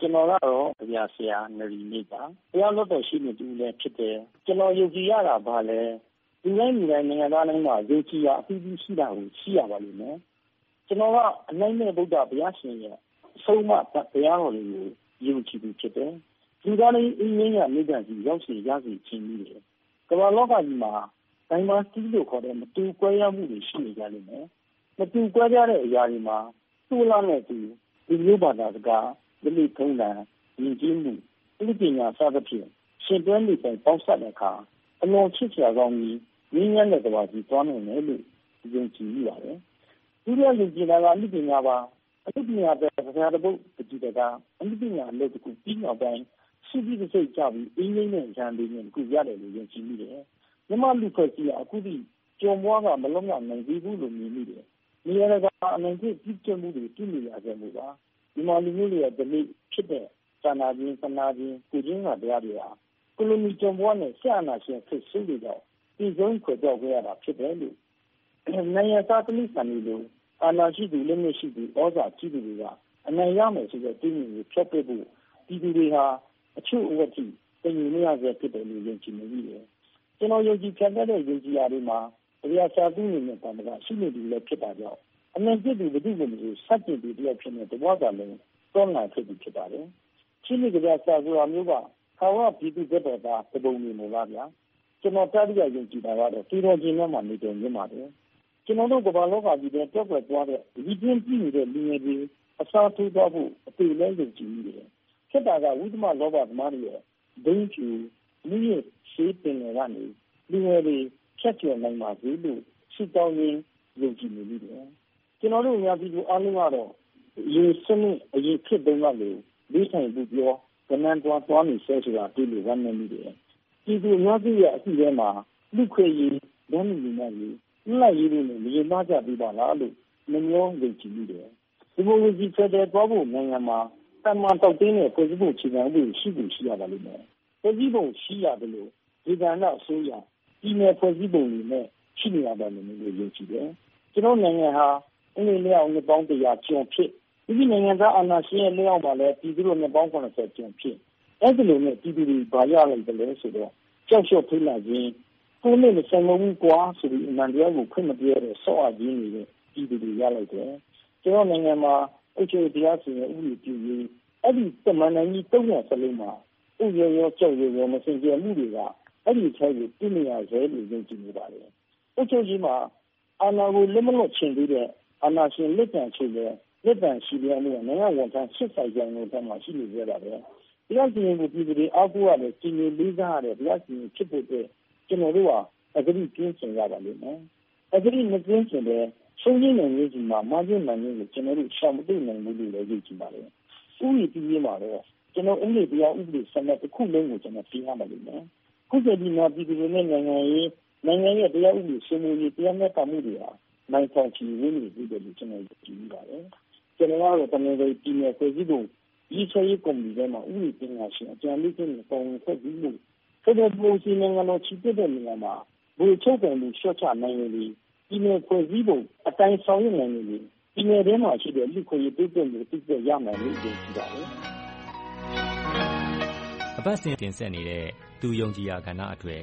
ကျနော်ကတော့ ကဗျာဆရာ နရီနိတ်ပါ။တရားလွှတ်တော်ရှေ့နေတဦးလည်းဖြစ်တယ်။ကျနော်ယုံကြည်ရတာ ဘာလဲ လူတိုင်းလူတိုင်း နိုင်ငံသားတိုင်းမှာ ယုံကြည်ရာ အသီးသီးရှိတာကို ရှိရပါလိမ့်မယ်။ကျနော်က အနိုင်မဲ့ ဗုဒ္ဓဘုရားရှင်ရဲ့ အဆုံးအမဘုရားတော်တွေကို ယုံကြည်သူဖြစ်တယ်။လူသားတိုင်း အေးငြိမ်းရာ နိဗ္ဗာန်ဆီ ရောက်စေရစေချင်တယ်။ကမ္ဘာလောကကြီးမှာ Diversity လို့ခေါ်တဲ့ မတူကွဲပြားမှုတွေ ရှိနေကြလိမ့်မယ်။မတူကွဲပြားတဲ့အရာတွေမှာ သူ့လားနဲ့သူ လူမျိုးဘာသာစကား၊ ဓလေ့ထုံးတမ်း၊ယဉ်ကျေးမှု၊အနုပညာစသဖြင့်ယှဉ်တွဲနေထိုင်ပေါင်းစပ်တဲ့အခါအလွန်ချစ်စရာကောင်းပြီးငြိမ်းချမ်းတဲ့ကမ္ဘာကြီးသွားနိုင်မယ်လို့ယုံကြည်မိပါတယ်။ဒုတိယယုံကြည်တာကအနုပညာပါ။အနုပညာအတွက်စကားတပုဒ်တကျီတကားအနုပညာအလုပ်တခုပြီးနောက်ပိုင်းစုစည်းတစိတ်ကျပြီးအေးငြိမ်းတဲ့ရန်တွေတခုရတယ်လို့ယုံကြည်မိတယ်။မြန်မာ့လူ့အဖွဲ့အစည်းကအခုထိကျော်ပွားကမလွတ်မြောက်နိုင်သေးဘူးလို့မြင်မိတယ်။နေရာတကာအနိုင်ကျင့်ပြုကျင့်မှုတွေပြုနေရဆဲမို့ပါ မြန်မာလူမျိုးတွေရဲ့ဓလေ့ဖြစ်တဲ့စာနာခြင်း၊သနာခြင်း၊ကိုယ်ချင်းစာတရားတွေဟာကိုလိုနီကျော်ပွားနဲ့စစ်အာဏာရှင်ခေတ်ဆိုးတွေကြောင့်သေဆုံးကွယ်ပျောက်ခဲ့ရတာဖြစ်တယ်လို့နိုင်ငံသားတိရစ္ဆာန်တွေလိုအာဏာရှိသူ၊လက်နက်ရှိသူ၊သြဇာကြီးသူတွေကအနိုင်ရမယ်ဆိုတဲ့တွေးမြင်ကိုဖျောက်ပစ်ဖို့ပြည်သူတွေဟာအချို့အဝက်ထိတညီမညဆဲဖြစ်တယ်လို့ယုံကြည်မိတယ်။ကျနော်ယုံကြည်ဖြတ်သန်းတဲ့ယုံကြည်ရာတွေမှာကဗျာဆရာတဦးအနေနဲ့သာမကရှိနေသူလည်းဖြစ်တာကြောင့် အနိုင်ကျင့်သူဘယ်သူ့ကိုမဆိုဆန့်ကျင်သူတယောက်ဖြစ်နေတဘွားကလည်းတွန်းလှန်ဖြစ်သူဖြစ်ပါတယ်။ရှိနေကြဆရာဆိုတာမျိုးကထာဝရပြည်သူ့ဘက်တော်သားတပုံနေမို့လားဗျာ။ကျွန်တော်တတိယယုံကြည်တာကတော့တီတော်ချင်းထဲမှာနေတယ်မြင်ပါတယ်။ကျွန်တော်တို့ကမ္ဘာလောကကြီးတဲ့တွက်ွက်သွားတဲ့ဒီပြင်းပြနေတဲ့လူငယ်တွေအစားထိုးသွားဖို့အသေးလဲယုံကြည်နေတယ်။ဖြစ်တာကဝိသမလောဘသမားတွေရဲ့ဒိန်းဖြူလူရဲ့ရှေးပင်တွေကနေလူငယ်တွေဖြတ်ကျော်နိုင်ပါစေလို့ဆုတောင်းရင်းယုံကြည်နေမိတယ်။ ကျွန်တော်တို့အများပြည်သူအားလုံးကတော့ အရင်စနစ် အရင်ခေတ်တုန်းကလိုလေးဆိုင်မှုပြောကဏ္ဍသွား သွားနေဆဲဆိုတာတွေ့လို့ ဝမ်းနည်းမိတယ်။ပြည်သူအများစုရဲ့အစီအစဉ်မှာ လူခွေရေးလမ်းလူနဲ့ရေးလက်ရေးတွေနဲ့ မရင်သားကြပြီးပါလားလို့မမျောယုံကြည်မိတယ်။ဒီမိုကရေစီဖက်ဒရယ်သွားဖို့ နိုင်ငံမှာတမန်တောက်တင်းတဲ့ ဖွဲ့စည်းပုံခြေခံဥပဒေ ရှိသူရှိရပါလိမ့်မယ်။ဖွဲ့စည်းပုံရှိရတယ်လို့ဒီကဏ္ဍအစိုးရ ပြည်နယ်ဖွဲ့စည်းပုံတွေနဲ့ ရှိနေရပါလိမ့်မယ်လို့ ယုံကြည်တယ်။ကျွန်တော်နိုင်ငံဟာ အင်္ဂလိပ်လက်အောက်နှစ်ပေါင်းတရာကျော်ဖြစ်ဒီနိုင်ငံသားအာဏာရှင်ရဲ့လက်အောက်မှာလည်းပြည်သူတို့နှစ်ပေါင်း80ကျော်ဖြစ်အဲ့ဒီလိုနဲ့ပြည်သူတွေဘာရလိုက်တယ်လဲဆိုတော့ကြောက်ရွံ့ထိတ်လန့်ခြင်းကိုယ်နဲ့မဆိုင်ဘူးကွာဆိုပြီးအမှန်တရားကိုခွင့်မပြတဲ့ဆော့အပ်ခြင်းတွေပြည်သူတွေရလိုက်တယ်ကျွန်တော်နိုင်ငံမှာအချုပ်တရားစီရင်ဥပဒေပြုရေးအဲ့ဒီတမန်နိုင်ကြီးတုံ့ပြန်စလုံးမှာဥရရောကြောက်ရရောမစင်ကြမှုတွေကအဲ့ဒီထဲကိုပြနေရဆဲလို့ယုံကြည်နေပါတယ်အချုပ်ကြီးမှာအာဏာကိုလက်မလွတ်ချင်သေးတဲ့ အာဏာရှင်လက်တံချေတဲ့လက်တံရှိတဲ့အနေနဲ့နိုင်ငံဝန်ထမ်းစစ်ဆိုင်ကြိုင်လို့တမ်းမှာရှိနေကြတာပဲတရားစီရင်ကိုပြည်သူတွေအောက်ကိုရတယ်စီရင်လေးစားရတယ်တရားစီရင်ဖြစ်ဖို့အတွက်ကျွန်တော်တို့ကအကြိပြင်းချင်ရပါလိမ့်မယ်အကြိမပြင်းချင်တဲ့ဆုံးရင်းနိုင်ရေးကြီးမှာမာကျင်းနိုင်ရေးကိုကျွန်တော်တို့ရှောင်မသိနိုင်ဘူးလို့လည်းယုံကြည်ပါတယ်ဥပဒေပြည်ရေးမှာတော့ကျွန်တော်အင်္ဂလိပ်တရားဥပဒေစနစ်တစ်ခုလုံးကိုကျွန်တော်ပြင်ရပါလိမ့်မယ်ခုချိန်ဒီမှာပြည်သူတွေနဲ့နိုင်ငံရေးနိုင်ငံရဲ့တရားဥပဒေစိုးမိုးရေးတရားမျှတမှုတွေဟာ နိုင်ဆောင်ချီဝင်းနေပြီလို့ကျွန်တော်ကြည့်ပါတယ်ကျွန်တော်ကတော့တမန်တော်ပြည်နယ်ဖွဲ့စည်းပုံဒီချေရေးကော်မတီထဲမှာဥပဒေပညာရှင်အကြံပေးခြင်းနဲ့ပုံဖွဲ့ပြီးလို့ဖက်ဒရယ်ပုံစံနိုင်ငံတော်ချီးပြတဲ့နေရာမှာဘူချုပ်တယ်လို့ရှော့ချနိုင်ရည်ပြည်နယ်ဖွဲ့စည်းပုံအတိုင်းဆောင်ရွက်နိုင်ရည်ပြည်နယ်ထဲမှာရှိတဲ့လူခွင့်ရေးပြည်ပြည့်လို့ပြည်ပြည့်ရမယ်လို့ယုံကြည်ပါတယ်အပတ်စဉ်တင်ဆက်နေတဲ့သူယုံကြည်ရာကဏ္ဍအတွက်